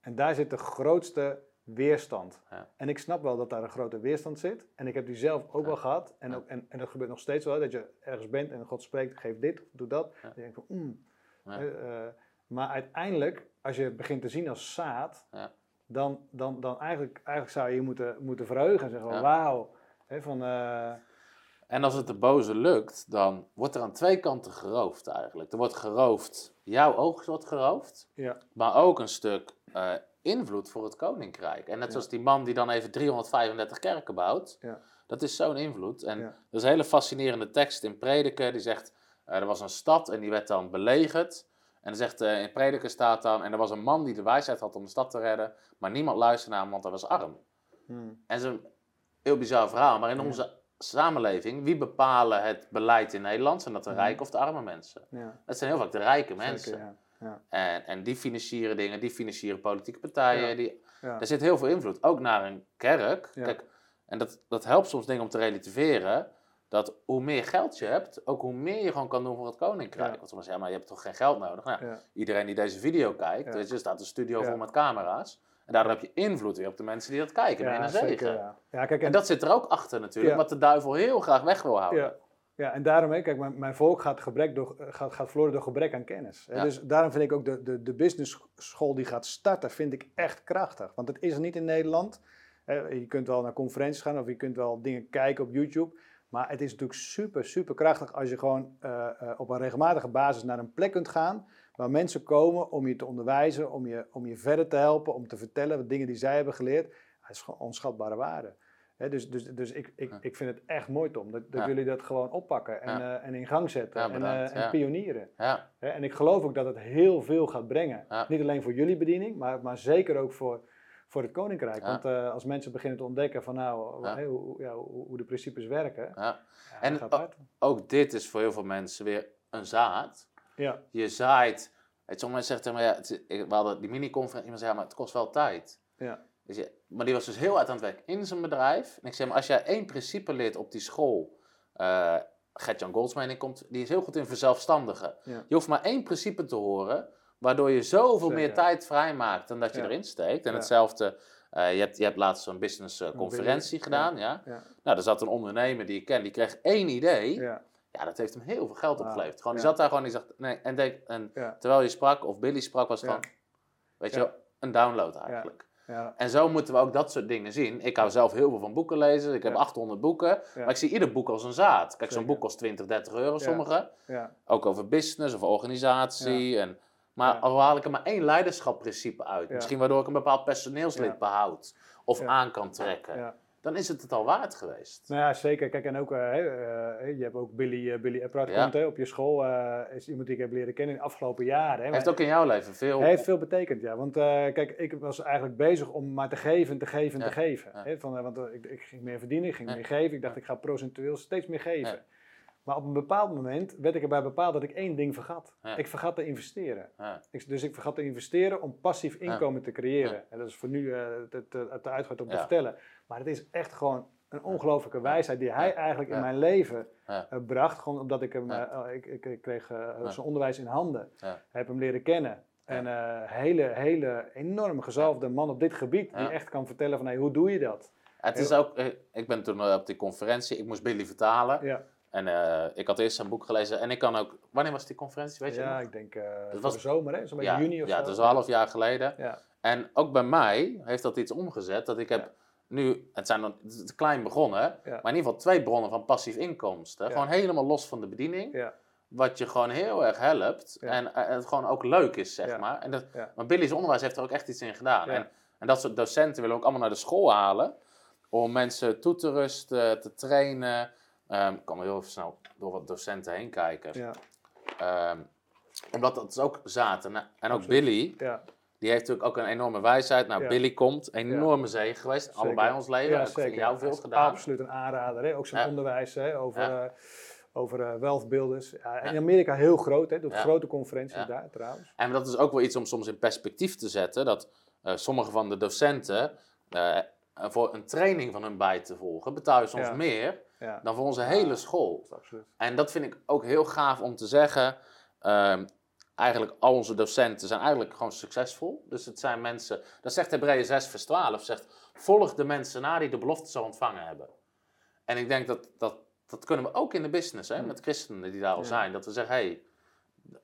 En daar zit de grootste weerstand. Ja. En ik snap wel dat daar een grote weerstand zit. En ik heb die zelf ook Ja. wel gehad. En, ook, en, en dat gebeurt nog steeds wel, dat je ergens bent en God spreekt, geef dit, doe dat. En je denkt van, mm, Ja. Hè, eh, maar uiteindelijk, als je het begint te zien als zaad, Ja. dan, dan, dan eigenlijk, eigenlijk zou je je moeten, moeten verheugen en zeggen: Ja. Wauw. Hè, van, eh, En als het de boze lukt, dan wordt er aan twee kanten geroofd eigenlijk. Er wordt geroofd, jouw oogst wordt geroofd, ja, maar ook een stuk eh, invloed voor het koninkrijk. En net zoals die man die dan even 335 kerken bouwt, Ja. dat is zo'n invloed. En er is een hele fascinerende tekst in Prediker, die zegt, eh, er was een stad en die werd dan belegerd. En dan zegt, eh, in Prediker staat dan, en er was een man die de wijsheid had om de stad te redden, maar niemand luisterde naar hem, want hij was arm. hmm, En ze, heel bizar verhaal. Maar in Ja. onze samenleving, wie bepalen het beleid in Nederland? Zijn dat de Mhm. rijke of de arme mensen? Ja, Dat zijn heel vaak de rijke mensen. zeker, ja. Ja, En, en die financieren dingen, die financieren politieke partijen. Die. Er zit heel veel invloed, ook naar een kerk. Kijk, en dat, dat helpt soms dingen om te relativeren. Dat hoe meer geld je hebt, ook hoe meer je gewoon kan doen voor het koninkrijk. Ja. Want soms zeggen, maar je hebt toch geen geld nodig? Nou, Ja. Iedereen die deze video kijkt, Ja. weet je, er staat een studio Ja. vol met camera's. En daardoor heb je invloed weer op de mensen die dat kijken. Een zegen. zeker, ja. ja, kijk, En dat zit er ook achter natuurlijk, Ja. wat de duivel heel graag weg wil houden. Ja, ja en daarom, hè, kijk, mijn, mijn volk gaat, gebrek door, gaat, gaat verloren door gebrek aan kennis. Hè. Ja. Dus daarom vind ik ook de, de, de business school die gaat starten, vind ik echt krachtig. Want het is er niet in Nederland. Hè. Je kunt wel naar conferenties gaan of je kunt wel dingen kijken op YouTube. Maar het is natuurlijk super, super krachtig als je gewoon eh, eh, op een regelmatige basis naar een plek kunt gaan. Waar mensen komen om je te onderwijzen, om je, om je verder te helpen, om te vertellen wat dingen die zij hebben geleerd. Dat is gewoon onschatbare waarde. Dus dus, dus ik, ik, Ja. ik vind het echt mooi, Tom, dat, dat Ja. jullie dat gewoon oppakken en, Ja. eh, en in gang zetten en, eh, en pionieren. En ik geloof ook dat het heel veel gaat brengen. Niet alleen voor jullie bediening, maar, maar zeker ook voor, voor het koninkrijk. Ja. Want eh, als mensen beginnen te ontdekken van nou, Ja. hoe, ja, hoe, de principes werken, En. Ook dit is voor heel veel mensen weer een zaad. Ja, Je zaait. Sommige mensen zeggen tegen me, ja, we hadden die mini-conferentie, iemand zei, ja, maar het kost wel tijd. ja, Dus je, maar die was dus heel hard aan het werk in zijn bedrijf. En ik zeg, maar als jij één principe leert op die school, eh Gert-Jan Goldsmijn die komt, die is heel goed in verzelfstandigen. Ja. Je hoeft maar één principe te horen, waardoor je zoveel meer tijd vrijmaakt dan dat je erin steekt. En hetzelfde, eh, je, hebt, je hebt laatst zo'n business eh, gedaan, ja. ja, Nou, er zat een ondernemer die ik ken, die kreeg één idee. ja, Ja, dat heeft hem heel veel geld opgeleverd. Gewoon, die ja. zat daar gewoon en die zegt, nee, en, denk, en terwijl je sprak, of Billy sprak, was het gewoon, weet je een download eigenlijk. ja, En zo moeten we ook dat soort dingen zien. Ik hou zelf heel veel van boeken lezen. Ik heb Ja. 800 boeken. Maar ik zie ieder boek als een zaad. Kijk, zo'n boek kost 20, 30 euro sommige. ja, Ook over business of organisatie. En, maar Ja. al haal ik er maar één leiderschapsprincipe uit. Ja. Misschien waardoor ik een bepaald personeelslid Ja. behoud. Of aan kan trekken. Dan is het het al waard geweest. Nou ja, zeker. Kijk, en ook, eh, eh, je hebt ook Billy, eh, Billy komt hè, op je school. is iemand die ik heb leren kennen in de afgelopen jaren. Hè, Heeft ook in jouw leven veel... hij heeft veel betekend, ja. Want kijk, ik was eigenlijk bezig om maar te geven, te geven, te geven. Hè, van, want ik, ik ging meer verdienen, ik ging meer geven. Ik dacht, ik ga procentueel steeds meer geven. Maar op een bepaald moment werd ik erbij bepaald dat ik één ding vergat. Ja. Ik vergat te investeren. Ja. Ik, dus ik vergat te investeren om passief inkomen te creëren. En dat is voor nu eh, te, te, te om te vertellen. Maar het is echt gewoon een ongelofelijke wijsheid die hij eigenlijk in mijn leven eh, bracht. Gewoon omdat ik hem, eh, ik, ik, ik kreeg eh, zijn onderwijs in handen. Heb hem leren kennen. En eh hele, hele enorm gezalfde man op dit gebied. Die echt kan vertellen van hey, hoe doe je dat? Het is ook... Ik ben toen op die conferentie, ik moest Billy vertalen. Ja, En eh, ik had eerst zijn boek gelezen. En ik kan ook... Wanneer was die conferentie, weet je ja nog? ik denk eh voor was- de zomer, hè? zo'n beetje ja, juni of ja, zo. dat is een half jaar geleden. Ja, En ook bij mij heeft dat iets omgezet. Dat ik heb Ja. nu, het zijn het is klein begonnen, maar in ieder geval twee bronnen van passief inkomsten. Ja. Gewoon helemaal los van de bediening. ja, Wat je gewoon heel erg helpt. Ja. En eh, het gewoon ook leuk is, zeg Ja. maar. En dat, Ja. Maar Billy's onderwijs heeft er ook echt iets in gedaan. Ja. En, en dat soort docenten willen ook allemaal naar de school halen. Om mensen toe te rusten, te trainen. Ehm, ik kan heel even snel door wat docenten heen kijken. ja, Ehm, omdat dat is ook zaten. En, ook Absoluut. Billy, ja. die heeft natuurlijk ook een enorme wijsheid. Nou, Ja. Billy komt, enorme zegen geweest. Zeker. Allebei ons leven. Ja, zeker. jou veel gedaan. Absoluut een aanrader. Hè? Ook zijn onderwijs hè? over, eh, over eh, wealth builders. Ja, in. Amerika heel groot, hè? doet grote conferenties daar trouwens. En dat is ook wel iets om soms in perspectief te zetten. Dat eh, sommige van de docenten voor een training van hun bij te volgen, betaal je soms meer Ja, dan voor onze hele school. dat. En dat vind ik ook heel gaaf om te zeggen. Ehm, eigenlijk al onze docenten zijn eigenlijk gewoon succesvol. Dus het zijn mensen, dat zegt Hebreeën 6 vers 12, zegt volg de mensen na die de belofte zal ontvangen hebben. En ik denk dat, dat, dat kunnen we ook in de business, hè, Mm. met christenen die daar al zijn. Dat we zeggen, hé, hey,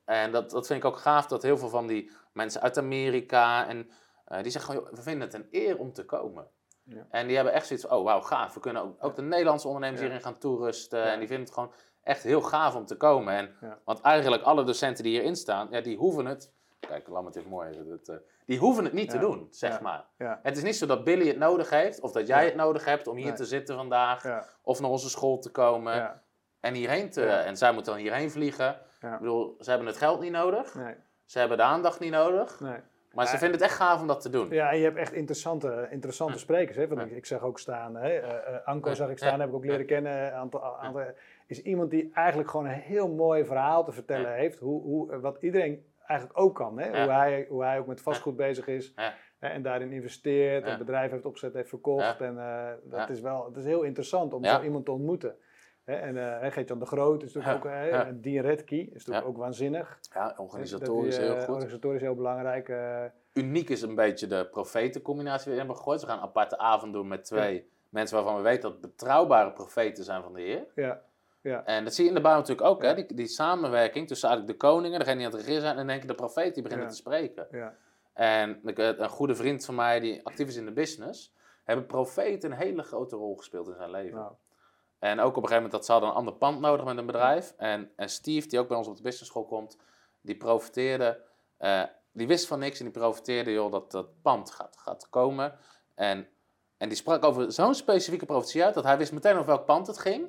en dat, dat vind ik ook gaaf dat heel veel van die mensen uit Amerika, en, eh, die zeggen gewoon, we vinden het een eer om te komen. Ja. En die hebben echt zoiets van, oh wauw, gaaf. We kunnen ook, ook de Nederlandse ondernemers hierin gaan toerusten. En die vinden het gewoon echt heel gaaf om te komen. En. Want eigenlijk alle docenten die hierin staan, ja, die hoeven het... Kijk, even mooi eh, Die hoeven het niet te doen, zeg Ja. maar. Ja, Het is niet zo dat Billy het nodig heeft, of dat jij het nodig hebt om hier Nee. te zitten vandaag, of naar onze school te komen en hierheen te... En zij moeten dan hierheen vliegen. Ik bedoel, ze hebben het geld niet nodig, nee, ze hebben de aandacht niet nodig. nee. Maar ze Ja. vinden het echt gaaf om dat te doen. Ja, en je hebt echt interessante, interessante sprekers. Hè? Want ik, ik zag ook staan, hè? eh, eh, Anko zag ik staan, heb ik ook leren kennen. Een Aantal, aantal, is iemand die eigenlijk gewoon een heel mooi verhaal te vertellen heeft. Hoe, hoe, wat iedereen eigenlijk ook kan. Hè? Hoe, hij, hoe hij ook met vastgoed bezig is. En daarin investeert, een bedrijf heeft opgezet, heeft verkocht. En eh, dat is wel het is heel interessant om zo iemand te ontmoeten. Hè? En eh, hè, Geert-Jan de Groot is natuurlijk Ja. ook? Ja. en Dean Redkey is natuurlijk Ja. ook waanzinnig. Ja, organisatorisch die, heel eh, goed. Organisatorisch heel belangrijk. eh, Uniek is een beetje de profetencombinatie die we hebben gegooid. We gaan een aparte avond doen met twee mensen waarvan we weten dat betrouwbare profeten zijn van de Heer. ja. Ja. En dat zie je in de Bijbel natuurlijk ook, Ja. hè? Die, die samenwerking tussen eigenlijk de koningen, degene die aan het regeren zijn, en denk ik de profeet die beginnen Ja. te spreken. Ja. En eh, een goede vriend van mij die actief is in de business, hebben profeten een hele grote rol gespeeld in zijn leven. Nou, En ook op een gegeven moment dat ze hadden een ander pand nodig met een bedrijf. En, en Steve, die ook bij ons op de business school komt, die profiteerde, eh, die wist van niks en die profiteerde, joh, dat dat pand gaat, gaat komen. En, en die sprak over zo'n specifieke profetie uit, dat hij wist meteen over welk pand het ging.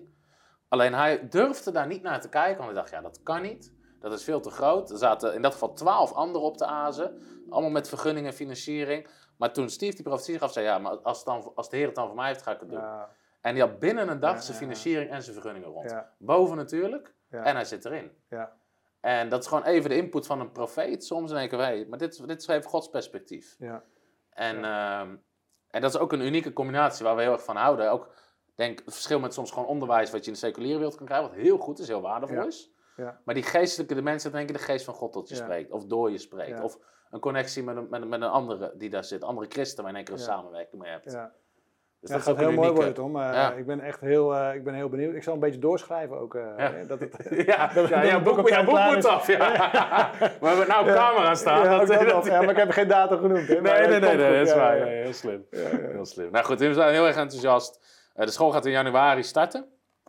Alleen hij durfde daar niet naar te kijken, want hij dacht, ja, dat kan niet. Dat is veel te groot. Er zaten in dat geval twaalf anderen op de azen. Allemaal met vergunningen en financiering. Maar toen Steve die profetie gaf, zei ja, maar als, dan, als de Heer het dan voor mij heeft, ga ik het doen. ja, En die had binnen een dag zijn financiering en zijn vergunningen rond. Boven natuurlijk. En hij zit erin. ja, En dat is gewoon even de input van een profeet. Soms in één keer, hey, maar dit, is- dit is even Gods perspectief. ja, En, ehm, en dat is ook een unieke combinatie waar we heel erg van houden. Ook, denk, het verschil met soms gewoon onderwijs wat je in de seculiere wereld kan krijgen. Wat heel goed is, heel waardevol is. Ja. Maar die geestelijke dimensie, dan denk ik de geest van God tot je Ja. spreekt. Of door je spreekt. Ja. Of een connectie met een, met, een- met een andere die daar zit. Andere christen waar je in één keer een samenwerking mee hebt. Dus Ja, dat gaat heel mooi worden, Tom. Eh, Ja. ik ben echt heel, eh, ik ben heel benieuwd. Ik zal een beetje doorschrijven ook. eh, Ja. dat het, Ja, dat- ja, dat jouw boek, op jouw moet af. Ja. We hebben nou een camera staan. ja, dat- dat dat- ja, maar ik heb geen datum genoemd. Hè, Nee, nee, nee, nee, dat is waar. heel slim. Heel slim. Nou goed, we zijn heel erg enthousiast. De school gaat in januari starten.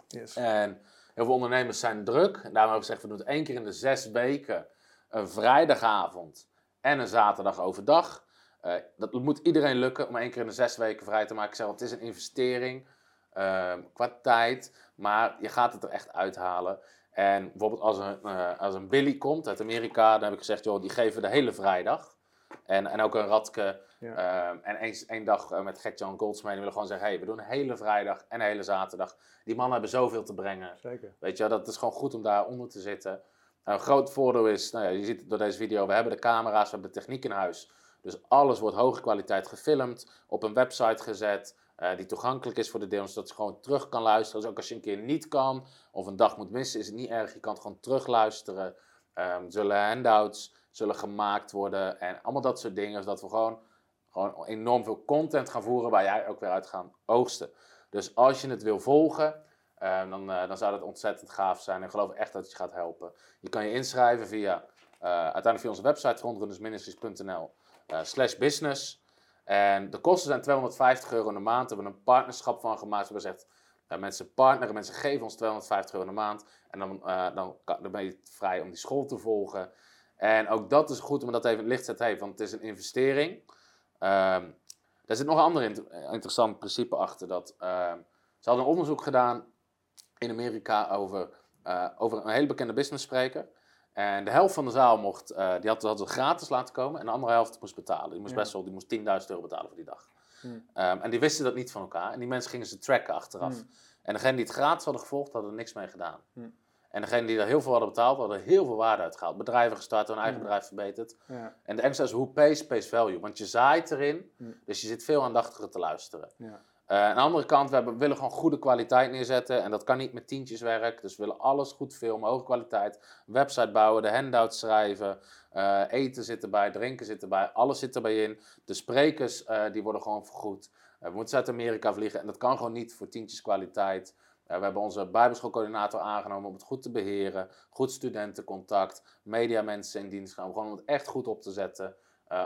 Yes. En heel veel ondernemers zijn druk. En daarom hebben we gezegd, we doen het één keer in de zes weken. Een vrijdagavond en een zaterdag overdag. Eh, dat moet iedereen lukken om één keer in de zes weken vrij te maken. Ik zeg, het is een investering ehm, qua tijd. Maar je gaat het er echt uithalen. En bijvoorbeeld als een, eh, als een Billy komt uit Amerika, dan heb ik gezegd, joh, die geven de hele vrijdag. En, en ook een Radke. Ja. ehm, en één, één dag eh, met Gert-Jan Goldsmee. Die willen gewoon zeggen, hey, we doen een hele vrijdag en een hele zaterdag. Die mannen hebben zoveel te brengen. Zeker. Weet je, dat is gewoon goed om daaronder te zitten. een groot voordeel is, nou ja, je ziet het door deze video, we hebben de camera's, we hebben de techniek in huis. Dus alles wordt hoge kwaliteit gefilmd, op een website gezet, eh, die toegankelijk is voor de deelnemers, zodat je gewoon terug kan luisteren. Dus ook als je een keer niet kan, of een dag moet missen, is het niet erg. Je kan het gewoon terugluisteren. Ehm zullen handouts zullen gemaakt worden en allemaal dat soort dingen, zodat we gewoon, gewoon enorm veel content gaan voeren waar jij ook weer uit gaan oogsten. Dus als je het wil volgen, eh, dan, eh, dan zou dat ontzettend gaaf zijn. En geloof echt dat het je gaat helpen. Je kan je inschrijven via, eh, uiteindelijk via onze website, frontrunnersministries.nl eh, slash business. En de kosten zijn 250 euro in de maand. We hebben een partnerschap van gemaakt. We hebben gezegd, eh, mensen partneren, mensen geven ons 250 euro in de maand. En dan, eh, dan, dan ben je vrij om die school te volgen. En ook dat is goed om dat even in het licht te zetten, want het is een investering. Ehm daar zit nog een ander int- interessant principe achter. Dat, ehm, ze hadden een onderzoek gedaan in Amerika over, eh, over een hele bekende business spreker. En de helft van de zaal mocht, eh, die had, ze gratis laten komen en de andere helft moest betalen. Die moest Ja. best wel, die moest 10.000 euro betalen voor die dag. Hmm. Ehm, en die wisten dat niet van elkaar. En die mensen gingen ze tracken achteraf. Hmm. En degenen die het gratis hadden gevolgd, hadden er niks mee gedaan. Hmm. En degenen die er heel veel hadden betaald, hadden er heel veel waarde uitgehaald. Bedrijven gestart, hun eigen bedrijf verbeterd. Ja. En de Engelse is hoe pays, pays value. Want je zaait erin, dus je zit veel aandachtiger te luisteren. Eh, aan de andere kant, we, hebben, willen gewoon goede kwaliteit neerzetten. En dat kan niet met tientjes werk. Dus we willen alles goed filmen, hoge kwaliteit. Website bouwen, de handouts schrijven. eh, eten zit erbij, drinken zit erbij. Alles zit erbij in. De sprekers, eh, die worden gewoon vergoed. We moeten uit Amerika vliegen. En dat kan gewoon niet voor tientjes kwaliteit. We hebben onze bijbelschoolcoördinator aangenomen om het goed te beheren. Goed studentencontact. Mediamensen in dienst gaan. Gewoon om het echt goed op te zetten.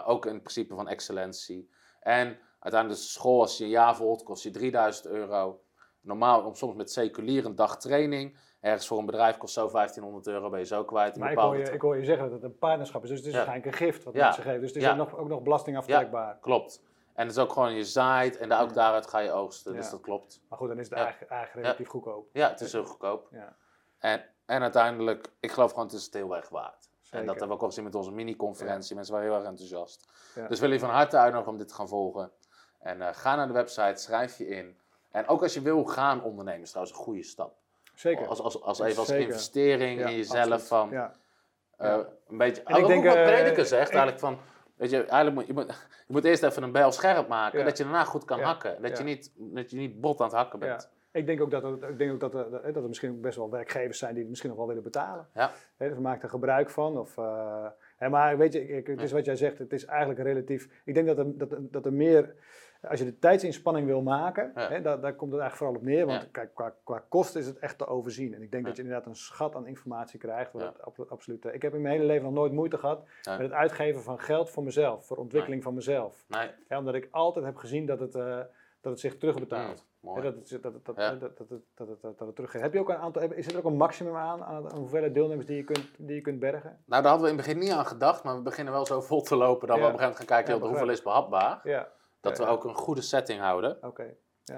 Ook in het principe van excellentie. En uiteindelijk de school, als je een jaar volgt, kost je 3000 euro. Normaal, om soms met seculier een dag training. Ergens voor een bedrijf kost zo 1500 euro, ben je zo kwijt. Maar ik hoor, je, ik hoor je zeggen dat het een partnerschap is. Dus het is Ja. waarschijnlijk een gift wat Ja. mensen geven. Dus het is Ja. ook, nog, ook nog belastingaftrek. Klopt. En het is ook gewoon, je zaait en ook daaruit ga je oogsten. Dus dat klopt. Maar goed, dan is het eigenlijk, relatief goedkoop. Ja, het is heel goedkoop. Ja. En, en uiteindelijk, ik geloof gewoon, het is het heel erg waard. Zeker. En dat hebben we ook gezien met onze mini-conferentie. Mensen waren heel erg enthousiast. Dus wil je van harte uitnodigen om dit te gaan volgen. En eh, ga naar de website, schrijf je in. En ook als je wil gaan ondernemen, is trouwens een goede stap. Zeker. Als, als, als Ja, even als zeker. investering Ja, in jezelf absoluut. van Ja. eh, een beetje. En ik ook denk, wat eh, prediker zegt eigenlijk van. Weet je, eigenlijk moet je, moet, je moet eerst even een bijl scherp maken, Ja. dat je daarna goed kan Ja. hakken. Dat, Ja. je niet, dat je niet bot aan het hakken bent. Ik denk ook dat er, ik denk ook dat er, dat er misschien ook best wel werkgevers zijn die het misschien nog wel willen betalen. Ja. Hè, dus maken er gebruik van. Of, hè, maar weet je, ik, het is wat jij zegt, het is eigenlijk relatief. Ik denk dat er, dat, dat er meer, als je de tijdsinspanning wil maken, Ja. hè, daar, daar komt het eigenlijk vooral op neer. Want Ja. kijk, qua, qua kosten is het echt te overzien. En ik denk Ja. dat je inderdaad een schat aan informatie krijgt. Wat het absoluut, eh, ik heb in mijn hele leven nog nooit moeite gehad met het uitgeven van geld voor mezelf, voor ontwikkeling van mezelf. Nee, omdat ik altijd heb gezien dat het, eh, dat het zich terugbetaalt. mooi. dat, het, dat, het- dat, Ja. dat, dat, dat, dat, het- dat het terug Heb je ook een aantal, is er ook een maximum aan, aan, hoeveelheid deelnemers die je kunt, die je kunt bergen? Nou, daar hadden we in het begin niet aan gedacht, maar we beginnen wel zo vol te lopen dat we op een gegeven moment gaan kijken, hoeveel is behapbaar. Ja, Dat Ja, we ja. ook een goede setting houden. oké.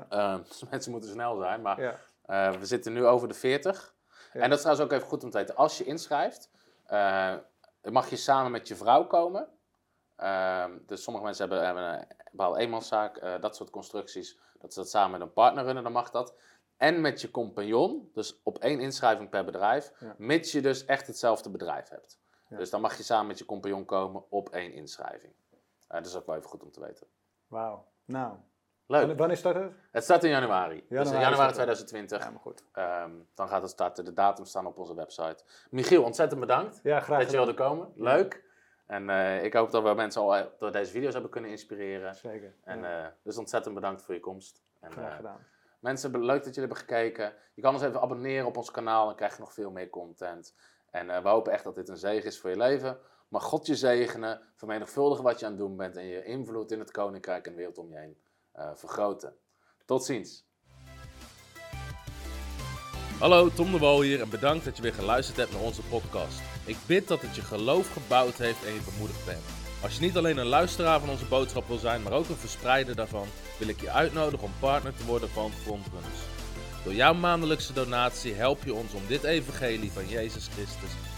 Eh, dus mensen moeten snel zijn, maar Ja, eh, we zitten nu over de 40. Ja. En dat is trouwens ook even goed om te weten. Als je inschrijft, eh, mag je samen met je vrouw komen. Ehm, dus sommige mensen hebben, hebben een bepaalde eenmanszaak, eh, dat soort constructies. Dat ze dat samen met een partner runnen, dan mag dat. En met je compagnon, dus op één inschrijving per bedrijf, Ja. mits je dus echt hetzelfde bedrijf hebt. Ja. Dus dan mag je samen met je compagnon komen op één inschrijving. Dat is ook wel even goed om te weten. Wauw. Nou, Leuk. wanneer, start het? Het staat in januari. dus in Januari januari start het. 2020. Ja, maar goed. Ehm, dan gaat het starten. De datum staan op onze website. Michiel, ontzettend bedankt Ja, graag dat je wilde komen. Leuk. En eh, ik hoop dat we mensen al eh, door deze video's hebben kunnen inspireren. Zeker. En, ja, eh, dus ontzettend bedankt voor je komst. En, graag gedaan. mensen, leuk dat jullie hebben gekeken. Je kan ons even abonneren op ons kanaal. Dan krijg je nog veel meer content. En we hopen echt dat dit een zegen is voor je leven. Maar God je zegenen. Vermenigvuldigen wat je aan het doen bent. En je invloed in het koninkrijk en de wereld om je heen eh, vergroten. Tot ziens. Hallo, Tom de Wol hier en bedankt dat je weer geluisterd hebt naar onze podcast. Ik bid dat het je geloof gebouwd heeft en je bemoedigd bent. Als je niet alleen een luisteraar van onze boodschap wil zijn, maar ook een verspreider daarvan, wil ik je uitnodigen om partner te worden van Frontrunners. Door jouw maandelijkse donatie help je ons om dit evangelie van Jezus Christus